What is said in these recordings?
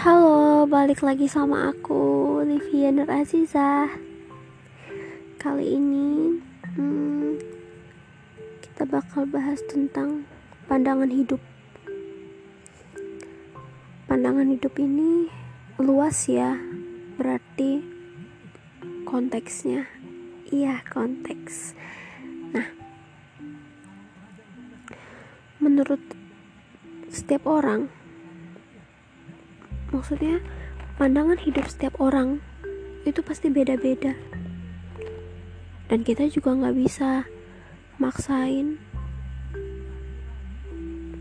Halo, balik lagi sama aku, Livia Nur Azizah. Kali ini hmm, kita bakal bahas tentang pandangan hidup. Pandangan hidup ini luas ya, berarti konteksnya, iya konteks. Nah, menurut setiap orang maksudnya pandangan hidup setiap orang itu pasti beda-beda. Dan kita juga nggak bisa maksain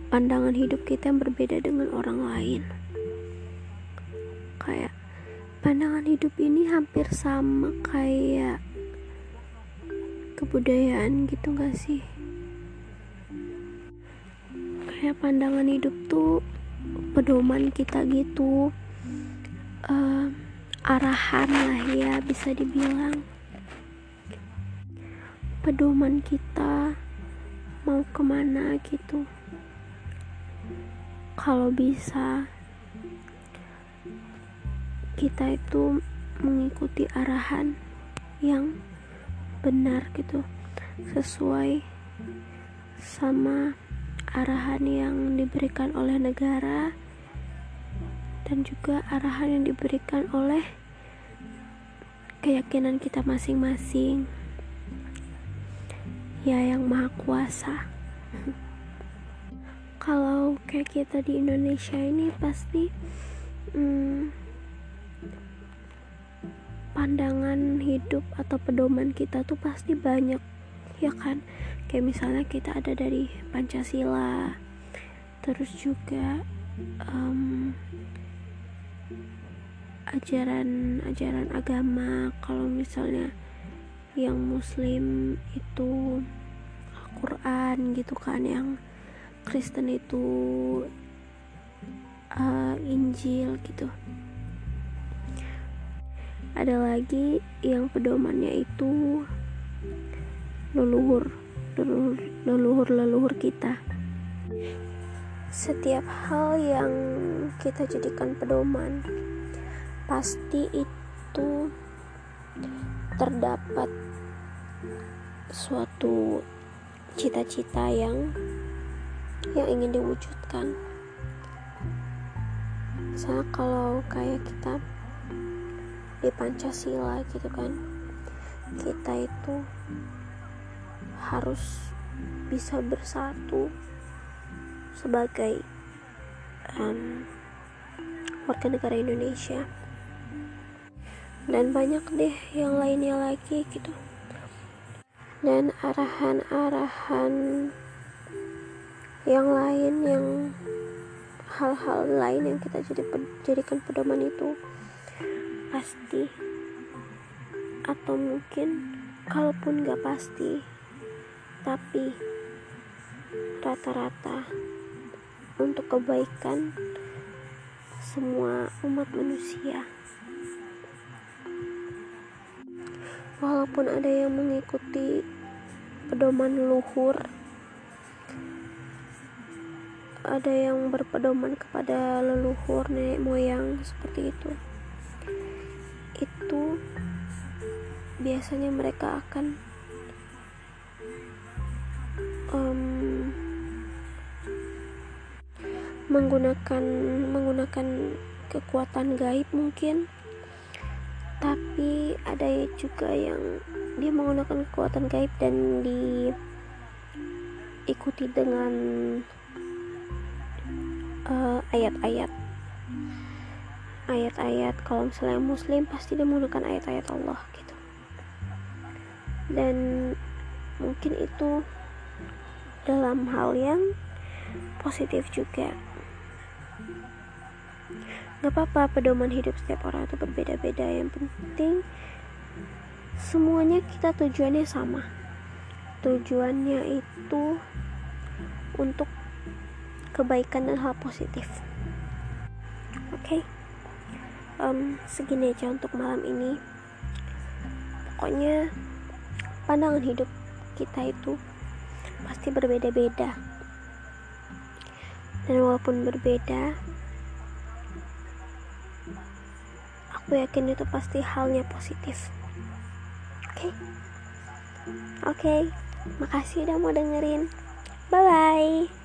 pandangan hidup kita yang berbeda dengan orang lain. Kayak pandangan hidup ini hampir sama kayak kebudayaan gitu gak sih? Kayak pandangan hidup tuh pedoman kita gitu. Uh, arahan lah ya bisa dibilang. Pedoman kita mau ke mana gitu. Kalau bisa kita itu mengikuti arahan yang benar gitu. Sesuai sama arahan yang diberikan oleh negara dan juga arahan yang diberikan oleh keyakinan kita masing-masing. Ya yang maha kuasa. Kalau kayak kita di Indonesia ini pasti hmm, pandangan hidup atau pedoman kita tuh pasti banyak ya kan? Kayak misalnya kita ada dari Pancasila terus juga um, ajaran-ajaran agama. Kalau misalnya yang muslim itu Al-Quran gitu kan yang Kristen itu uh, Injil gitu. Ada lagi yang pedomannya itu leluhur leluhur-leluhur kita. Setiap hal yang kita jadikan pedoman, pasti itu terdapat suatu cita-cita yang yang ingin diwujudkan. Misalnya kalau kayak kita di Pancasila gitu kan, kita itu harus bisa bersatu sebagai um, warga negara Indonesia. Dan banyak deh yang lainnya lagi gitu. Dan arahan-arahan yang lain yang hal-hal lain yang kita jadi jadikan pedoman itu pasti atau mungkin kalaupun gak pasti tapi rata-rata untuk kebaikan semua umat manusia. Walaupun ada yang mengikuti pedoman luhur, ada yang berpedoman kepada leluhur nenek moyang seperti itu. Itu biasanya mereka akan um, menggunakan menggunakan kekuatan gaib mungkin. Tapi ada juga yang dia menggunakan kekuatan gaib dan diikuti dengan uh, ayat-ayat. Ayat-ayat kalau misalnya muslim pasti dia menggunakan ayat-ayat Allah gitu. Dan mungkin itu dalam hal yang positif juga. Gak apa-apa pedoman hidup setiap orang itu berbeda-beda. Yang penting semuanya kita tujuannya sama. Tujuannya itu untuk kebaikan dan hal positif. Oke? Okay? um, segini aja untuk malam ini. Pokoknya pandangan hidup kita itu pasti berbeda-beda dan walaupun berbeda aku yakin itu pasti halnya positif oke okay? oke okay. makasih udah mau dengerin bye bye